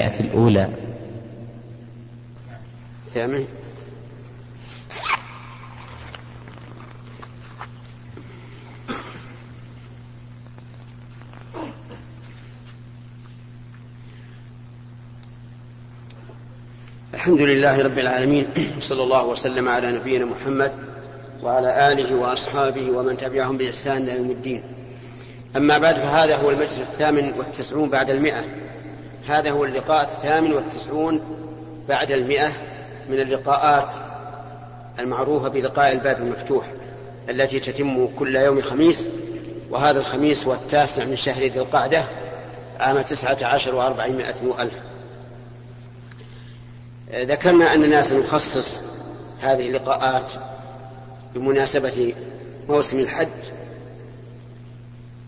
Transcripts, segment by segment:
المئة الأولى. ثامن الحمد لله رب العالمين صلى الله وسلم على نبينا محمد وعلى آله وأصحابه ومن تبعهم بإحسان إلى يوم الدين. أما بعد فهذا هو المجلس الثامن والتسعون بعد المئة. هذا هو اللقاء الثامن والتسعون بعد المئة من اللقاءات المعروفة بلقاء الباب المفتوح التي تتم كل يوم خميس وهذا الخميس هو التاسع من شهر ذي القعدة عام تسعة عشر وأربعمائة وألف. ذكرنا أننا سنخصص هذه اللقاءات بمناسبة موسم الحج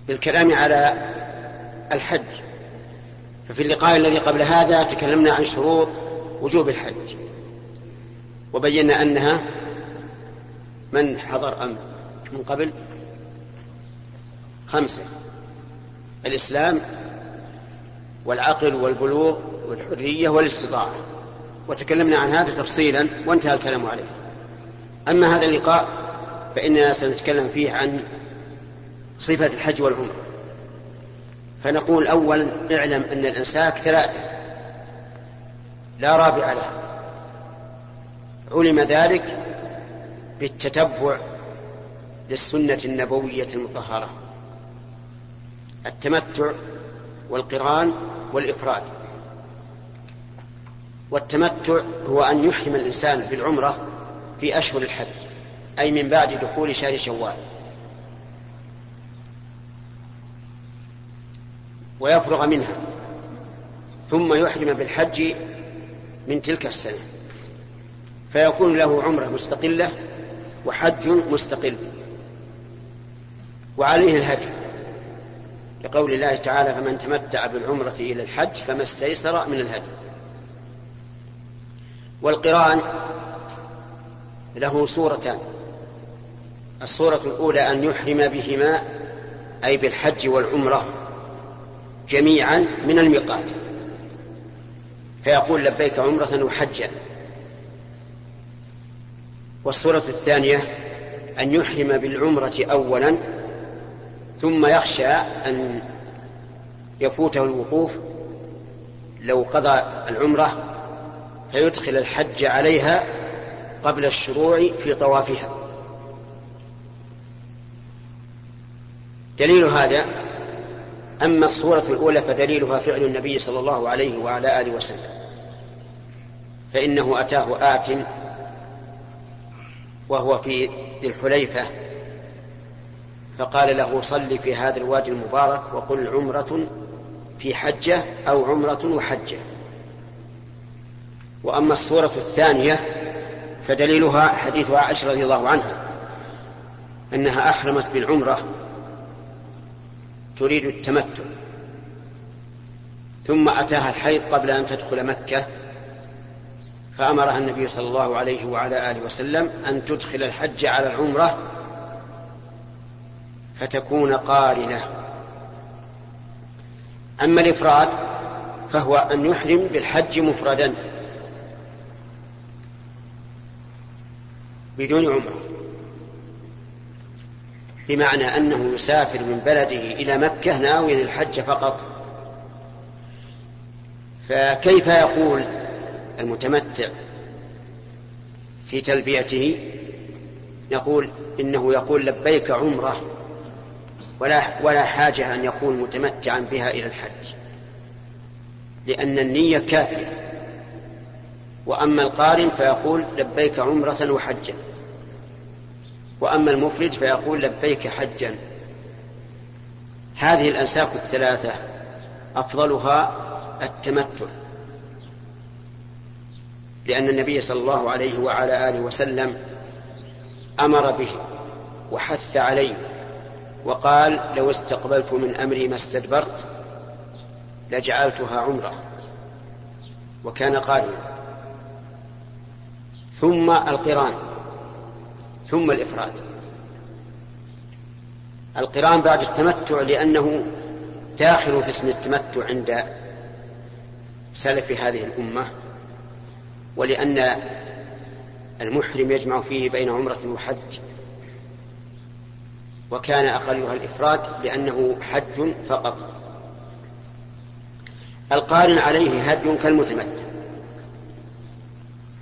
بالكلام على الحج. ففي اللقاء الذي قبل هذا تكلمنا عن شروط وجوب الحج. وبينا أنها من حضر أمر. من قبل خمسة. الإسلام والعقل والبلوغ والحرية والاستطاعة. وتكلمنا عن هذا تفصيلا وانتهى الكلام عليه. أما هذا اللقاء فإننا سنتكلم فيه عن صفة الحج والعمرة. فنقول أولا اعلم أن الإنساك ثلاثة. لا رابع له. علم ذلك بالتتبع للسنة النبوية المطهرة. التمتع والقران والإفراد. والتمتع هو أن يحرم الإنسان بالعمرة في أشهر الحج أي من بعد دخول شهر شوال. ويفرغ منها ثم يحرم بالحج من تلك السنة. فيكون له عمرة مستقلة وحج مستقل. وعليه الهدي لقول الله تعالى فمن تمتع بالعمرة إلى الحج فما استيسر من الهدي والقرآن له صورتان. الصورة الأولى أن يحرم بهما أي بالحج والعمرة. جميعا من الميقات. فيقول لبيك عمرة وحجا. والصورة الثانية أن يحرم بالعمرة أولا ثم يخشى أن يفوته الوقوف. لو قضى العمرة فيدخل الحج عليها قبل الشروع في طوافها. دليل هذا أما الصورة الأولى فدليلها فعل النبي صلى الله عليه وعلى آله وسلم. فإنه أتاه آت وهو في ذي الحليفة فقال له صل في هذا الوادي المبارك وقل عمرة في حجة أو عمرة وحجة. وأما الصورة الثانية فدليلها حديث عائشة رضي الله عنها أنها أحرمت بالعمرة تريد التمتع. ثم أتاها الحيض قبل أن تدخل مكة فأمرها النبي صلى الله عليه وعلى آله وسلم أن تدخل الحج على العمرة فتكون قارنة. أما الإفراد فهو أن يحرم بالحج مفردا بدون عمرة. بمعنى أنه يسافر من بلده إلى مكة ناويا الحج فقط. فكيف يقول المتمتع في تلبيته؟ يقول إنه يقول لبيك عمرة ولا ولا حاجة أن يكون متمتعا بها إلى الحج لأن النية كافية. وأما القارن فيقول لبيك عمرة وحجا. وأما المفرد فيقول لبيك حجا. هذه الأنساك الثلاثة أفضلها التمتع. لأن النبي صلى الله عليه وعلى آله وسلم أمر به وحث عليه وقال لو استقبلت من أمري ما استدبرت لجعلتها عمرة. وكان قارنا ثم القران. ثم الإفراد. القرآن بعد التمتع لأنه داخل في اسم التمتع عند سلف هذه الأمة ولأن المحرم يجمع فيه بين عمرة وحج وكان أقلها الإفراد لأنه حج فقط. القارن عليه هدي كالمتمتع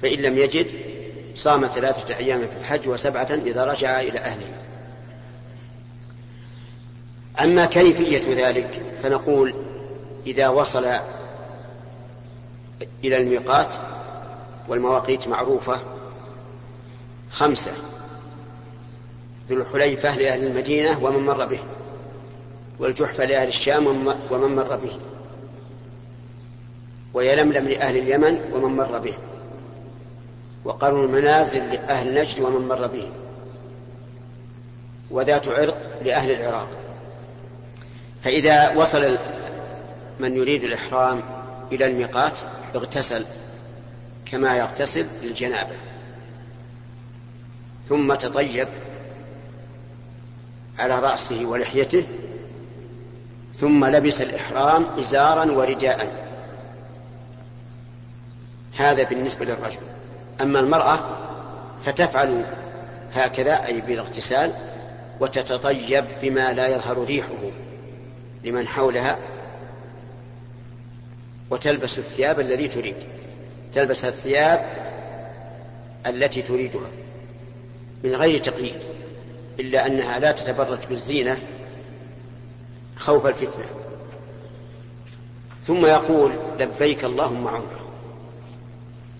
فإن لم يجد صام ثلاثة أيام في الحج وسبعة إذا رجع إلى أهله أما كيفية ذلك فنقول إذا وصل إلى الميقات والمواقيت معروفة خمسة ذو الحليفة لأهل المدينة ومن مر به والجحفة لأهل الشام ومن مر به ويلملم لأهل اليمن ومن مر به. وقرن المنازل لأهل نجد ومن مر به. وذات عرق لأهل العراق. فإذا وصل من يريد الإحرام إلى الميقات اغتسل كما يغتسل للجنابة ثم تطيب على رأسه ولحيته ثم لبس الإحرام إزارا ورداء. هذا بالنسبة للرجل. أما المرأة فتفعل هكذا أي بالاغتسال وتتطيب بما لا يظهر ريحه لمن حولها وتلبس الثياب الذي تريد تلبس الثياب التي تريدها من غير تقييد إلا أنها لا تتبرج بالزينة خوف الفتنة. ثم يقول لبيك اللهم عمره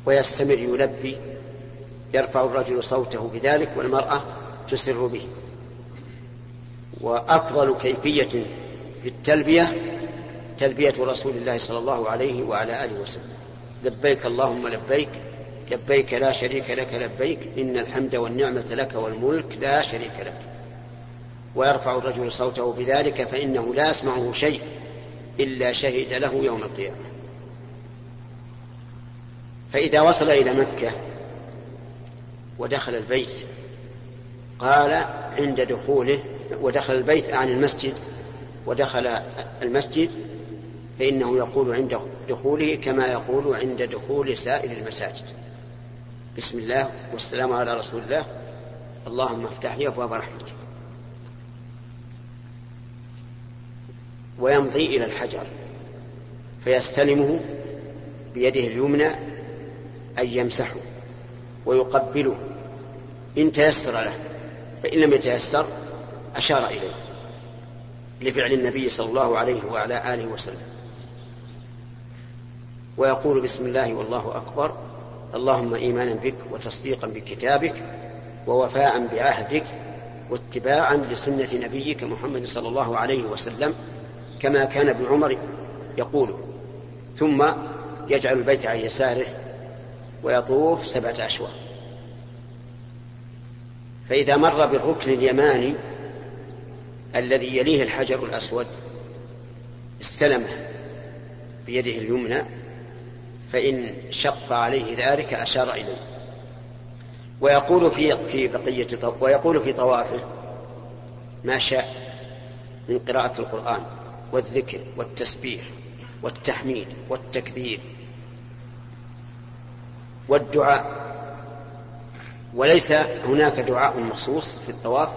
ويستمر يلبي يرفع الرجل صوته بذلك والمرأة تسر به. وأفضل كيفية في التلبية تلبية رسول الله صلى الله عليه وعلى آله وسلم. لبيك اللهم لبيك لبيك لا شريك لك لبيك إن الحمد والنعمة لك والملك لا شريك لك. ويرفع الرجل صوته بذلك فإنه لا يسمعه شيء إلا شهد له يوم القيامة. فإذا وصل إلى مكة ودخل البيت قال عند دخوله ودخل البيت عن المسجد ودخل المسجد فإنه يقول عند دخوله كما يقول عند دخول سائر المساجد. بسم الله والسلام على رسول الله. اللهم افتح لي أبواب رحمتك. ويمضي إلى الحجر فيستلمه بيده اليمنى أن يمسحه ويقبله. إن تيسر له فإن لم يتيسر أشار إليه لفعل النبي صلى الله عليه وعلى آله وسلم. ويقول بسم الله والله أكبر اللهم إيمانا بك وتصديقا بكتابك ووفاء بعهدك واتباعا لسنة نبيك محمد صلى الله عليه وسلم كما كان ابن عمر يقول. ثم يجعل البيت عن يساره ويطوف سبعة أشواط. فإذا مر بالركن اليماني الذي يليه الحجر الأسود استلمه بيده اليمنى فإن شق عليه ذلك أشار إليه. ويقول في في بقية ويقول في طوافه ما شاء من قراءة القرآن والذكر والتسبيح والتحميد والتكبير والدعاء. وليس هناك دعاء مخصوص في الطواف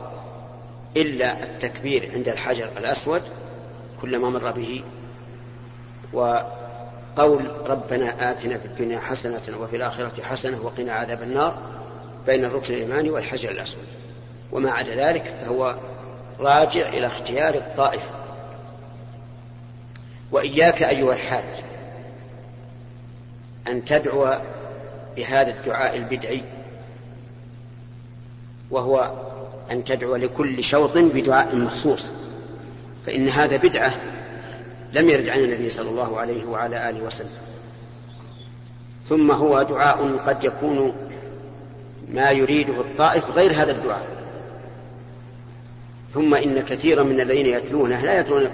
إلا التكبير عند الحجر الأسود كلما مر به وقول ربنا آتنا في الدنيا حسنة وفي الآخرة حسنة وقنا عذاب النار بين الركن الإيماني والحجر الأسود. وما عدا ذلك فهو راجع إلى اختيار الطائف. وإياك أيها الحاج أن تدعو بهذا الدعاء البدعي وهو أن تدعو لكل شوط بدعاء مخصوص فإن هذا بدعة لم يرد عن النبي صلى الله عليه وعلى آله وسلم. ثم هو دعاء قد يكون ما يريده الطائف غير هذا الدعاء. ثم إن كثيرا من الذين يتلونه لا يتلون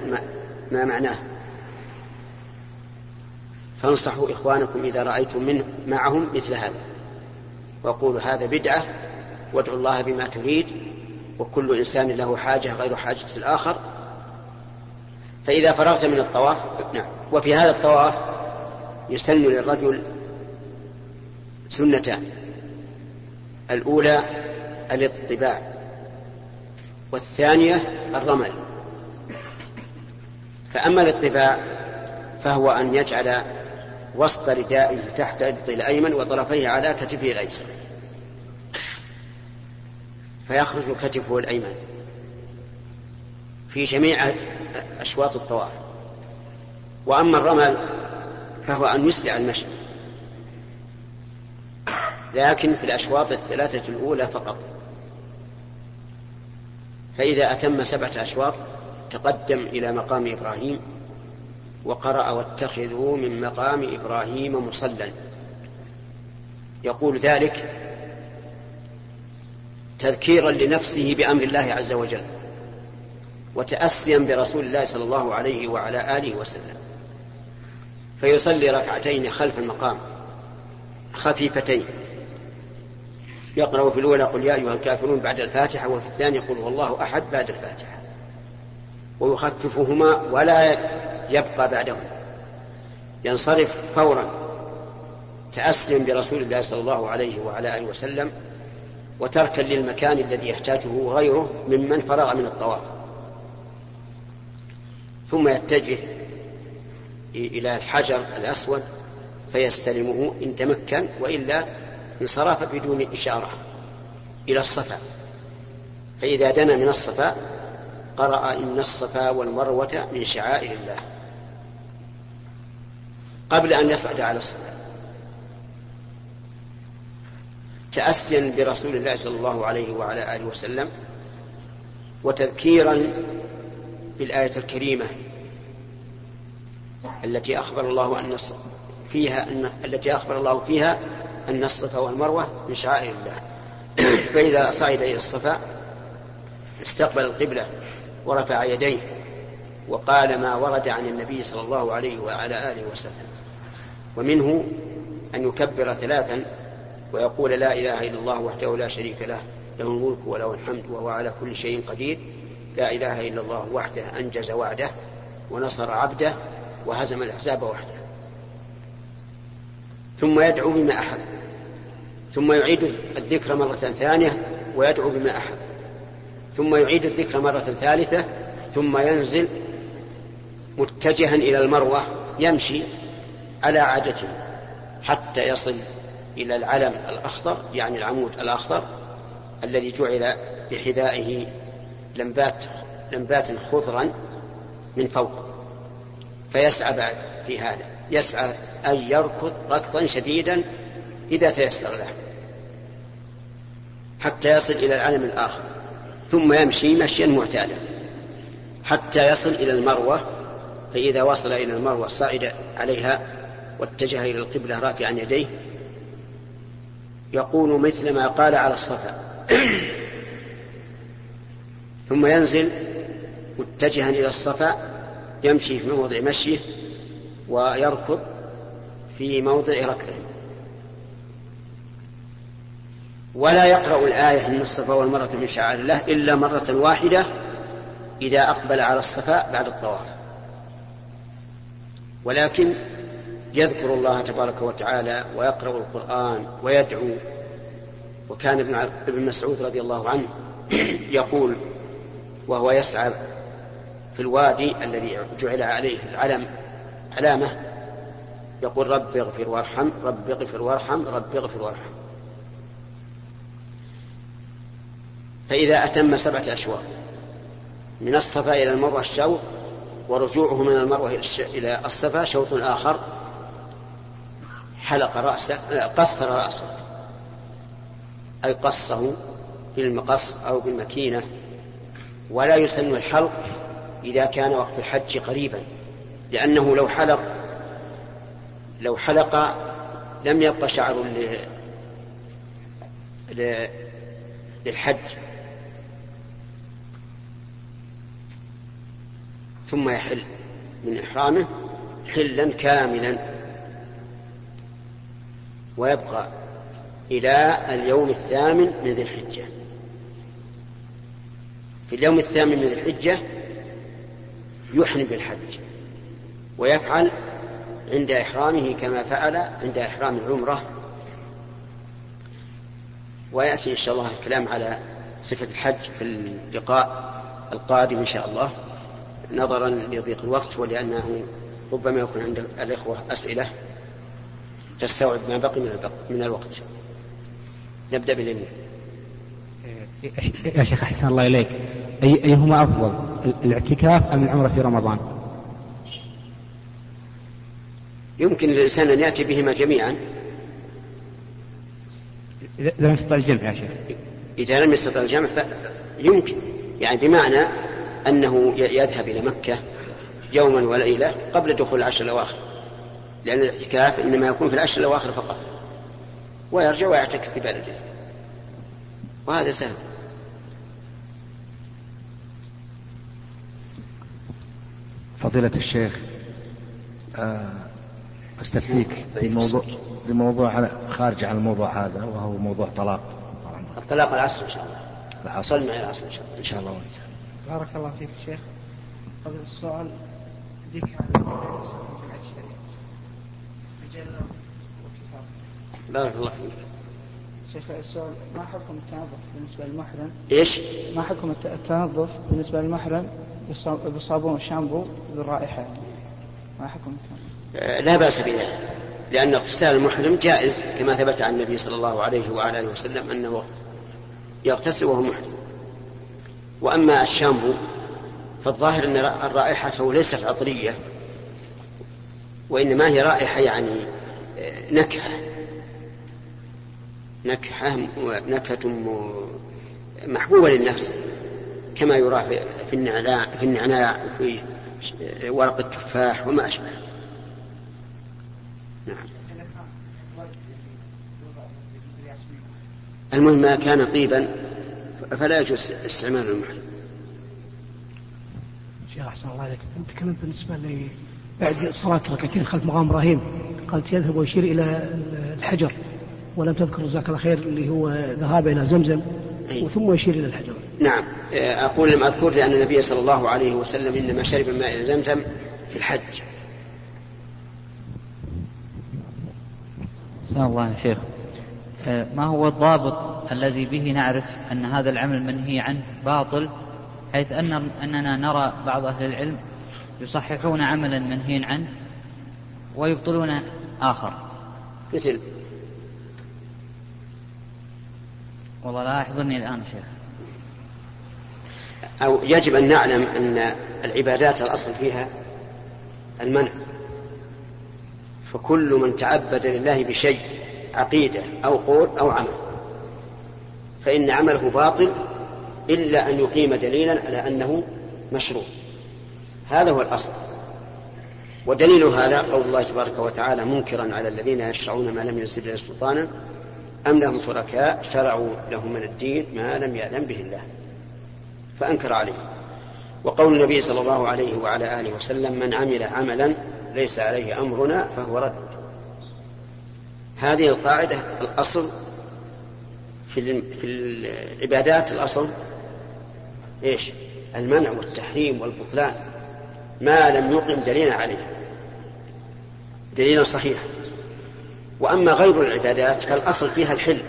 ما معناه. فانصحوا إخوانكم إذا رأيتم منه معهم مثل هذا. وقولوا هذا بدعة وادعوا الله بما تريد وكل إنسان له حاجة غير حاجة الآخر. فإذا فرغت من الطواف نعم وفي هذا الطواف يسن للرجل سنتان. الأولى الاطباع والثانية الرمل. فأما الاطباع فهو أن يجعل وسط ردائه تحت إبطه الأيمن وطرفيه على كتفه الأيسر. فيخرج كتفه الأيمن في جميع أشواط الطواف. وأما الرمل فهو أن يسرع المشي لكن في الأشواط الثلاثة الأولى فقط. فإذا أتم سبعة أشواط تقدم إلى مقام إبراهيم وقرأ واتخذوا من مقام إبراهيم مصلى. يقول ذلك تذكيرا لنفسه بأمر الله عز وجل وتأسيا برسول الله صلى الله عليه وعلى آله وسلم. فيصلي ركعتين خلف المقام خفيفتين. يقرأ في الأولى قل يا أيها الكافرون بعد الفاتحة وفي الثانية قل والله أحد بعد الفاتحة. ويخففهما ولا يبقى بعدهم. ينصرف فورا. تأسيا برسول الله صلى الله عليه وعلى آله وسلم وتركا للمكان الذي يحتاجه غيره ممن فرغ من الطواف. ثم يتجه إلى الحجر الأسود فيستلمه إن تمكن وإلا انصرف بدون إشارة إلى الصفا. فإذا دنا من الصفا قرأ إن الصفا والمروة من شعائر الله. قبل أن يصعد على الصفا تأسيا برسول الله صلى الله عليه وعلى آله وسلم وتذكيرا بالآية الكريمة التي أخبر الله أن فيها أن التي أخبر الله فيها أن الصفا والمروة من شعائر الله. فإذا صعد إلى الصفا استقبل القبلة ورفع يديه وقال ما ورد عن النبي صلى الله عليه وعلى آله وسلم. ومنه أن يكبر ثلاثا ويقول لا إله إلا الله وحده لا شريك له له الملك وله الحمد وهو على كل شيء قدير. لا إله إلا الله وحده أنجز وعده ونصر عبده وهزم الأحزاب وحده. ثم يدعو بما أحب. ثم يعيد الذكر مرة ثانية ويدعو بما أحب. ثم يعيد الذكر مرة ثالثة ثم ينزل متجها إلى المروة يمشي على عادته حتى يصل إلى العلم الأخضر يعني العمود الأخضر الذي جعل بحذائه لمبات لمبات خضرا من فوق. فيسعى بعد في هذا يسعى أن يركض ركضا شديدا إذا تيسر له حتى يصل إلى العلم الآخر ثم يمشي مشيا معتادا حتى يصل إلى المروة فإذا وصل إلى المروة صعد عليها واتجه إلى القبلة رافعا يديه يقول مثل ما قال على الصفا. ثم ينزل متجها إلى الصفا يمشي في موضع مشيه ويركض في موضع ركضه. ولا يقرأ الآية إن الصفا والمرة من شعائر الله إلا مرة واحدة إذا أقبل على الصفا بعد الطواف. ولكن يذكر الله تبارك وتعالى ويقرأ القرآن ويدعو. وكان ابن مسعود رضي الله عنه يقول وهو يسعى في الوادي الذي جعل عليه العلم علامة يقول رب اغفر وارحم رب اغفر وارحم رب اغفر وارحم. فإذا أتم سبعة أشواط من الصفا إلى المروة الشوط ورجوعه من المروة إلى الصفا شوط آخر. حلق رأسه قصر رأسه. أي قصه بالمقص أو بالمكينة. ولا يسن الحلق إذا كان وقت الحج قريبا لأنه لو حلق لو حلق لم يبقى شعر للحج. ثم يحل من إحرامه حلا كاملا. ويبقى إلى اليوم الثامن من ذي الحجة. في اليوم الثامن من ذي الحجة يحرم بالحج ويفعل عند إحرامه كما فعل عند إحرام العمرة. ويأتي إن شاء الله الكلام على صفة الحج في اللقاء القادم إن شاء الله. نظرا لضيق الوقت ولأنه ربما يكون عند الإخوة أسئلة تستوعب ما بقي من, من الوقت. نبدأ باليمين يا شيخ أحسن الله إليك. أي أيهما أفضل الاعتكاف أم العمرة في رمضان؟ يمكن للإنسان أن يأتي بهما جميعا. إذا لم يستطع الجمع يا شيخ. إذا لم يستطع الجمع فيمكن. يعني بمعنى أنه يذهب إلى مكة يوما وليلة قبل دخول العشر الأواخر. لأن الاعتكاف إنما يكون في العشر الأواخر فقط. ويرجع ويعتكف في بلده. وهذا سهل. فضيلة الشيخ آه، أستفتيك بموضوع بموضوع خارج عن الموضوع هذا وهو موضوع طلاق. الطلاق العصر إن شاء الله. العصر. صل معي العصر إن شاء الله. إن شاء الله. بارك الله فيك شيخ قبل السؤال ذيك بارك الله فيك شيخ السؤال ما حكم التنظف بالنسبة للمحرم؟ إيش؟ ما حكم التنظف بالنسبة للمحرم بالصابون والشامبو بالرائحة ما حكم؟ آه، لا بأس بذلك لأن اغتسال المحرم جائز كما ثبت عن النبي صلى الله عليه وعلى آله وسلم أنه يغتسل وهو محرم وأما الشامبو فالظاهر أن رائحته ليست عطرية وإنما هي رائحة يعني آه، نكهة. نكهة نكهة محبوبة للنفس كما يرى في النعناع في النعناع وفي ورق التفاح وما أشبه. نعم. المهم ما كان طيبا فلا يجوز استعمال المحرم شيخ أحسن الله عليك أنت تكلمت بالنسبة لي بعد صلاة ركعتين خلف مقام إبراهيم قالت يذهب ويشير إلى الحجر ولم تذكر جزاك الله خير اللي هو ذهاب إلى زمزم ثم يشير إلى الحجر. نعم. أقول لم أذكر لأن النبي صلى الله عليه وسلم إنما شرب ماء زمزم في الحج. سلام الله يا شيخ. آه، ما هو الضابط الذي به نعرف أن هذا العمل منهي عنه؟ باطل حيث أن أننا نرى بعض أهل العلم يصححون عملا منهي عنه ويبطلون آخر. مثل. والله لا يحضرني الآن شيخ. أو يجب أن نعلم أن العبادات الأصل فيها المنع. فكل من تعبد لله بشيء عقيدة أو قول أو عمل. فإن عمله باطل إلا أن يقيم دليلا على أنه مشروع. هذا هو الأصل. ودليل هذا قول الله تبارك وتعالى منكرا على الذين يشرعون ما لم ينزل به سلطانا أم لهم شركاء شرعوا لهم من الدين ما لم يأذن به الله. فأنكر عليه. وقول النبي صلى الله عليه وعلى آله وسلم من عمل عملا ليس عليه أمرنا فهو رد. هذه القاعدة الأصل في في العبادات الأصل إيش؟ المنع والتحريم والبطلان ما لم يقم دليلا عليه. دليلا صحيحا وأما غير العبادات فالأصل فيها الحل.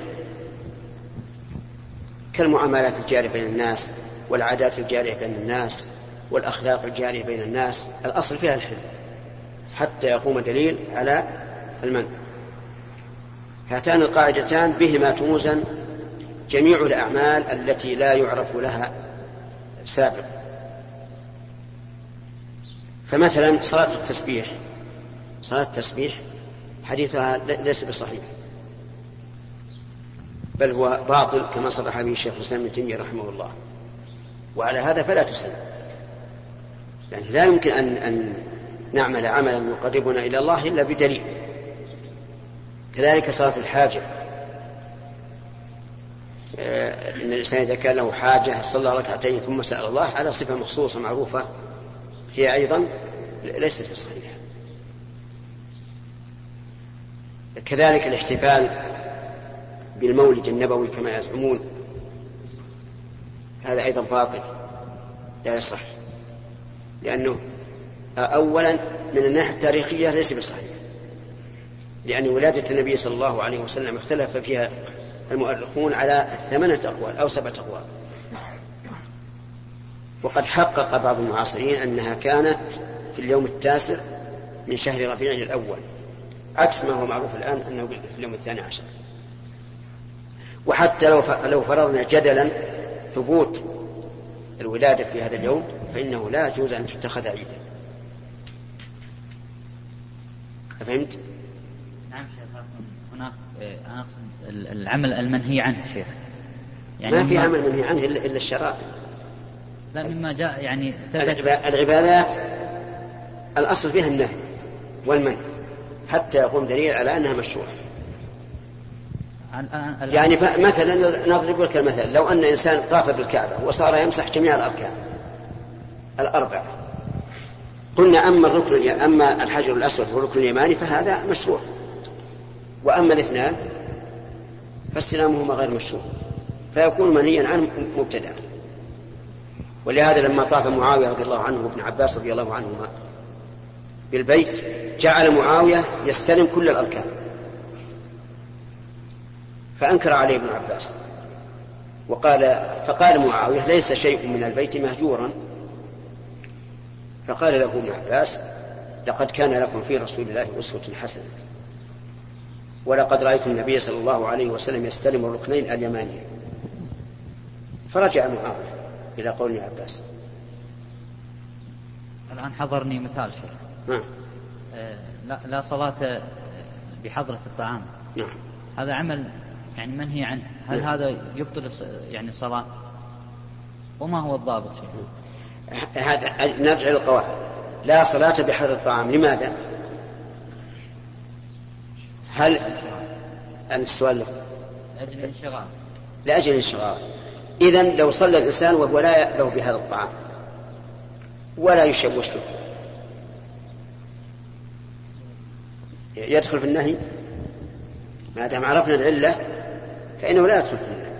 كالمعاملات الجارية بين الناس والعادات الجارية بين الناس والأخلاق الجارية بين الناس الأصل فيها الحل. حتى يقوم دليل على المنع. هاتان القاعدتان بهما توزن جميع الأعمال التي لا يعرف لها سابق. فمثلا صلاة التسبيح. صلاة التسبيح حديثها ليس بصحيح. بل هو باطل كما صرح به الشيخ الإسلام ابن تيمية رحمه الله. وعلى هذا فلا تسلم. يعني لا يمكن ان أن نعمل عملا يقربنا إلى الله إلا بدليل. كذلك صلاة الحاجة. آه، إن الإنسان إذا كان له حاجة صلى ركعتين ثم سأل الله على صفة مخصوصة معروفة هي أيضا ليست بصحيحه كذلك الاحتفال بالمولد النبوي كما يزعمون هذا أيضا باطل لا يصح لأنه أولا من الناحية التاريخية ليس بصحيح. لأن ولادة النبي صلى الله عليه وسلم اختلف فيها المؤرخون على ثمانية أقوال أو سبعة أقوال. وقد حقق بعض المعاصرين أنها كانت في اليوم التاسع من شهر ربيع الأول. عكس ما هو معروف الآن أنه في اليوم الثاني عشر. وحتى لو لو فرضنا جدلا ثبوت الولادة في هذا اليوم فإنه لا يجوز أن تتخذ عيدا. أفهمت؟ هناك أنا أقصد العمل المنهي عنه شيخ يعني ما في عمل منهي عنه إلا الشرائع. لا مما جاء يعني العبادات الأصل فيها النهي والمنع حتى يقوم دليل على أنها مشروعة. يعني مثلا نضرب لك المثل لو أن إنسان طاف بالكعبة وصار يمسح جميع الأركان الأربعة قلنا أما الركن أما الحجر الأسود والركن اليماني فهذا مشروع. وأما الاثنان فاستلامهما غير مشروع فيكون منهيا عنه مبتدأ. ولهذا لما طاف معاوية رضي الله عنه وابن عباس رضي الله عنهما بالبيت جعل معاوية يستلم كل الأركان. فأنكر عليه ابن عباس وقال فقال معاوية ليس شيء من البيت مهجورا. فقال له ابن عباس لقد كان لكم في رسول الله أسوة حسنة. ولقد رأيت النبي صلى الله عليه وسلم يستلم الركنين اليمانيين. فرجع معاوية إلى قول ابن عباس الآن حضرني مثال شيخ نعم. آه لا, لا صلاة بحضرة الطعام. نعم. هذا عمل يعني منهي عنه. هل نعم. هذا يبطل يعني الصلاة؟ وما هو الضابط فيه هذا نرجع للقواعد. لا صلاة بحضرة الطعام. لماذا؟ هل أنت السؤال لأجل الانشغال. لأجل الانشغال. إذا لو صلى الإنسان وهو لا يأبه بهذا الطعام ولا يشوش له يدخل في النهي؟ ما دام عرفنا العلة فإنه لا يدخل في النهي.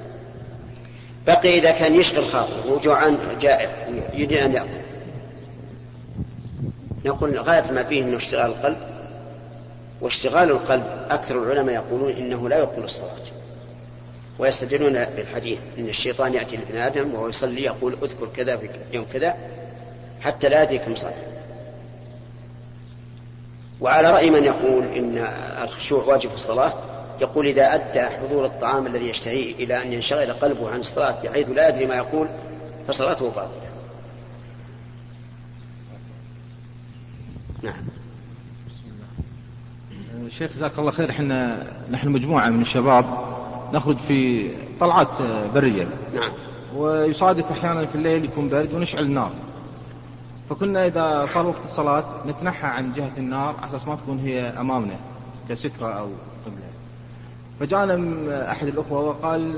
بقي إذا كان يشغل خاطره وجوعان جائع يريد أن يأكل. نقول غاية ما فيه أنه اشتغال القلب واشتغال القلب. أكثر العلماء يقولون إنه لا يبطل الصلاة. ويستدلون بالحديث إن الشيطان يأتي لابن آدم وهو يصلي يقول أذكر كذا في يوم كذا حتى لا ياتيكم صلاه وعلى رأي من يقول إن الخشوع واجب في الصلاة يقول إذا أدى حضور الطعام الذي يشتهيه إلى أن ينشغل قلبه عن الصلاة بحيث لا يدري ما يقول فصلاته باطلة. نعم. شيخ جزاك الله خير. إحنا نحن مجموعة من الشباب نخرج في طلعات برية. نعم. ويصادف أحيانا في الليل يكون برد ونشعل النار فكنا إذا صار وقت الصلاة نتنحى عن جهة النار على أساس ما تكون هي أمامنا كسترة أو قبلة. فجاءنا أحد الأخوة وقال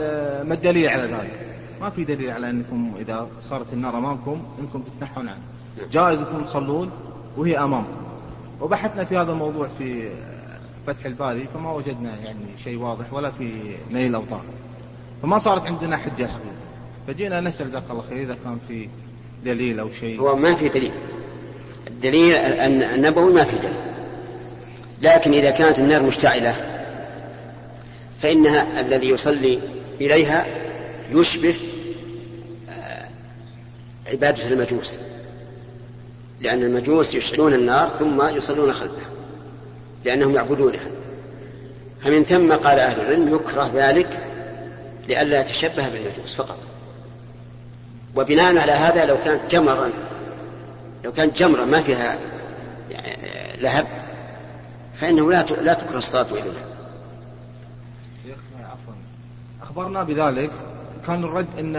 ما الدليل على ذلك؟ ما في دليل على أنكم إذا صارت النار أمامكم أنكم تتنحون عنها. جائز أنكم تصلون وهي أمامكم وبحثنا في هذا الموضوع في فتح الباري فما وجدنا يعني شيء واضح ولا في نيل الأوطان فما صارت عندنا حجة الحقيقة. فجينا نسأل جزاك الله خير إذا كان في دليل أو شيء. هو ما في دليل. الدليل النبوي ما في دليل. لكن إذا كانت النار مشتعلة فإنها الذي يصلي إليها يشبه آه، عبادة المجوس. لأن المجوس يشعلون النار ثم يصلون خلفها لأنهم يعبدونها. فمن ثم قال أهل العلم يكره ذلك لئلا يتشبه بالمجوس فقط. وبناء على هذا لو كانت جمرا لو كانت جمرة ما فيها لهب فإنه لا لا تكره الصلاة إليها. عفوا. أخبرنا بذلك كان الرد أن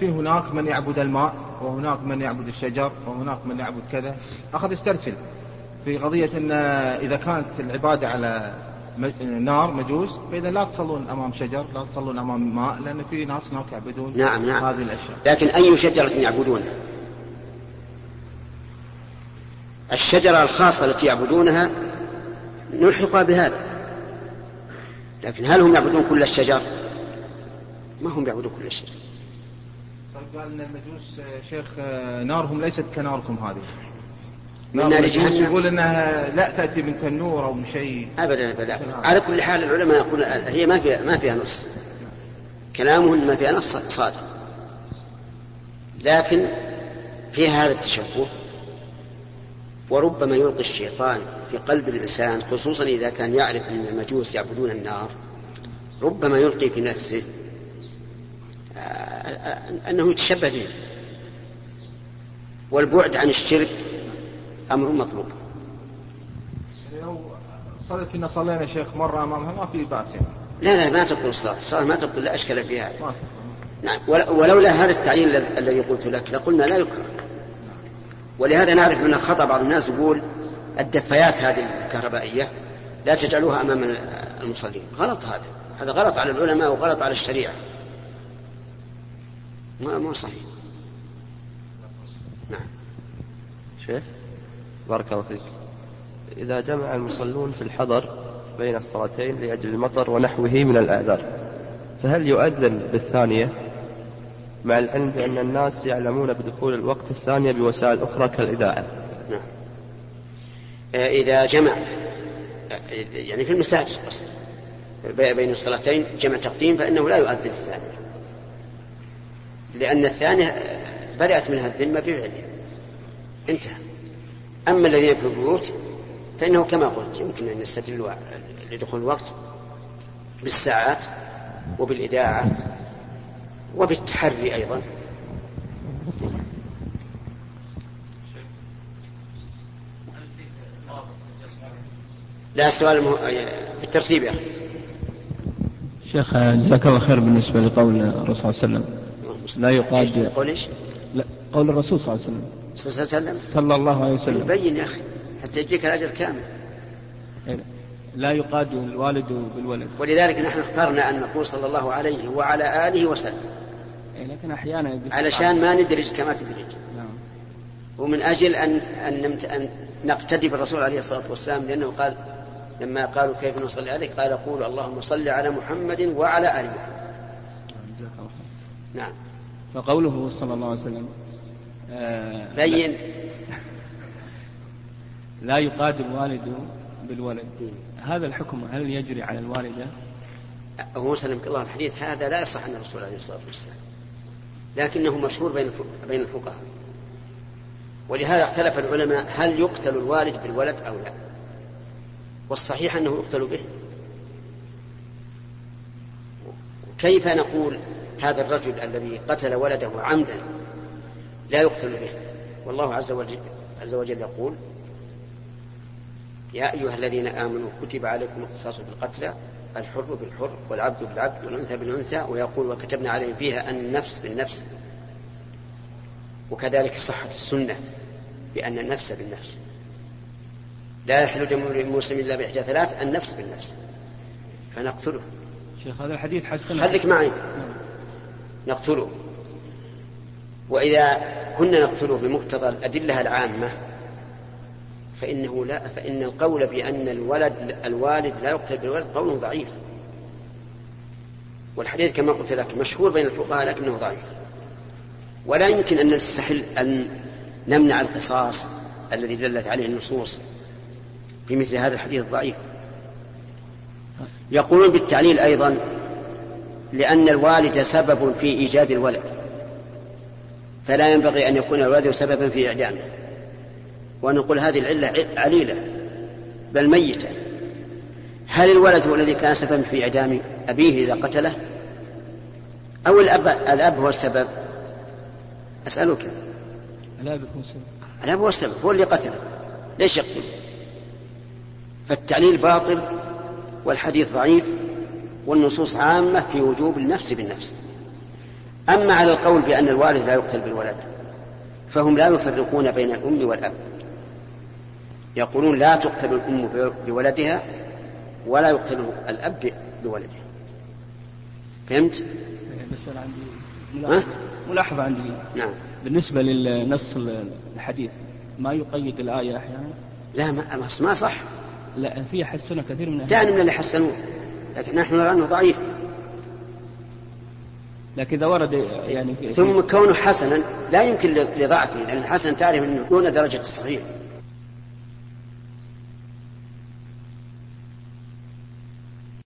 في هناك من يعبد الماء وهناك من يعبد الشجر وهناك من يعبد كذا. أخذ استرسل. في قضية أن إذا كانت العبادة على نار مجوس فإذا لا تصلون أمام شجر لا تصلون أمام ماء لأن في ناس هناك يعبدون نعم نعم. هذه الأشياء. لكن أي شجرة يعبدونها الشجرة الخاصة التي يعبدونها نلحقها بهذا. لكن هل هم يعبدون كل الشجر؟ ما هم يعبدون كل الشجر. طيب قال إن المجوس شيخ نارهم ليست كناركم هذه. نار جهنم يقول إنها لا تأتي من تنور أو من شيء. ابدا ابدا. على كل حال العلماء يقول هي ما فيها ما فيها نص. كلامهم ما فيها نص صادق. لكن فيها هذا التشبه وربما يلقي الشيطان في قلب الإنسان خصوصا إذا كان يعرف أن المجوس يعبدون النار ربما يلقي في نفسه آه، آه، أنه يتشبه به. والبعد عن الشرك أمر مطلوب. لو صدق إن صلينا شيخ مرة أمامها ما في بأس يعني. لا لا ما تبطل الصلاة. الصلاة ما تبطل لا أشكال فيها. نعم. ولولا هذا التعليل الذي قلت لك لقلنا لا يكره. ولهذا نعرف من الخطأ بعض الناس يقول الدفايات هذه الكهربائية لا تجعلوها أمام المصلين. غلط هذا. هذا غلط على العلماء وغلط على الشريعة. ما مو صحيح. نعم. شيخ؟ بارك الله فيك. إذا جمع المصلون في الحضر بين الصلاتين لأجل المطر ونحوه من الأعذار فهل يؤذن بالثانية؟ مع العلم بأن الناس يعلمون بدخول الوقت الثانية بوسائل أخرى كالإذاعة. نعم. آه، إذا جمع يعني في المساجد بين الصلاتين جمع تقديم فإنه لا يؤذن الثانية. لأن الثانية برئت منها الذمة بفعله. انتهى. أما الذين في البيوت فإنه كما قلت يمكن أن يستدلوا لدخول الوقت بالساعات وبالإذاعة وبالتحري أيضا. لا السؤال مه... بالترتيب يا أخي. شيخ جزاك الله خير بالنسبة لقول الرسول صلى الله عليه وسلم. لا يقاد قول الرسول صلى الله عليه وسلم. صلى الله عليه وسلم؟ صلى الله عليه وسلم. بين يا أخي حتى يجيك الأجر كامل. لا يقاد الوالد بالولد. ولذلك نحن اخترنا أن نقول صلى الله عليه وعلى آله وسلم. إيه لكن أحيانا علشان ما ندرج كما تدرج. نعم. ومن أجل أن أن, أن نقتدي بالرسول عليه الصلاة والسلام لأنه قال لما قالوا كيف نصلي عليه قال قولوا اللهم صل على محمد وعلى آل محمد. نعم. فقوله صلى الله عليه وسلم بين. لا يقاد الوالد بالولد. هذا الحكم هل يجري على الوالدة؟ هو سلمك الله الحديث هذا لا يصح عن الرسول عليه الصلاة والسلام لكنه مشهور بين بين الفقهاء. ولهذا اختلف العلماء هل يقتل الوالد بالولد أو لا. والصحيح أنه يقتل به. كيف نقول هذا الرجل الذي قتل ولده عمدا لا يقتل به. والله عز وجل, عز وجل يقول يا أيها الذين آمنوا كتب عليكم القصاص بالقتلى الحر بالحر والعبد بالعبد والأنثى بالأنثى ويقول وكتبنا عليهم فيها أن النفس بالنفس. وكذلك صحت السنة بأن النفس بالنفس. لا يحل دم المسلم إلا بإحدى ثلاث النفس بالنفس. فنقتله. شيخ هذا الحديث حسن. خليك معي. نقتله. وإذا كنا نقتله بمقتضى الأدلة العامة فإنه لا فإن القول بأن الولد الوالد لا يقتل بالولد قول ضعيف. والحديث كما قلت لك مشهور بين الفقهاء لكنه ضعيف. ولا يمكن أن نستحل أن نمنع القصاص الذي دلت عليه النصوص في مثل هذا الحديث الضعيف. يقولون بالتعليل أيضا لأن الوالد سبب في إيجاد الولد. فلا ينبغي أن يكون الولد سببا في إعدامه. ونقول هذه العلة عليلة بل ميتة. هل الولد هو الذي كان سببا في إعدام أبيه إذا قتله؟ أو الأب, الأب هو السبب؟ أسألك. الأب هو السبب الأب هو السبب هو اللي قتله. ليش يقتل؟ فالتعليل باطل والحديث ضعيف والنصوص عامة في وجوب النفس بالنفس. أما على القول بأن الوالد لا يقتل بالولد فهم لا يفرقون بين الأم والأب. يقولون لا تقتل الأم بولدها ولا يقتل الأب بولده فهمت؟ بس أنا عندي ملاحظة, ملاحظة عندي. نعم. بالنسبة للنص الحديث ما يقيد الآية أحيانا؟ لا ما, ما صح. لا في حسنه كثير من من اللي حسنوه لكن نحن نرى أنه ضعيف. لكن إذا ورد يعني ثم كونه حسنا لا يمكن لضعفه لأن الحسن تعرف أنه دون درجة الصحيح.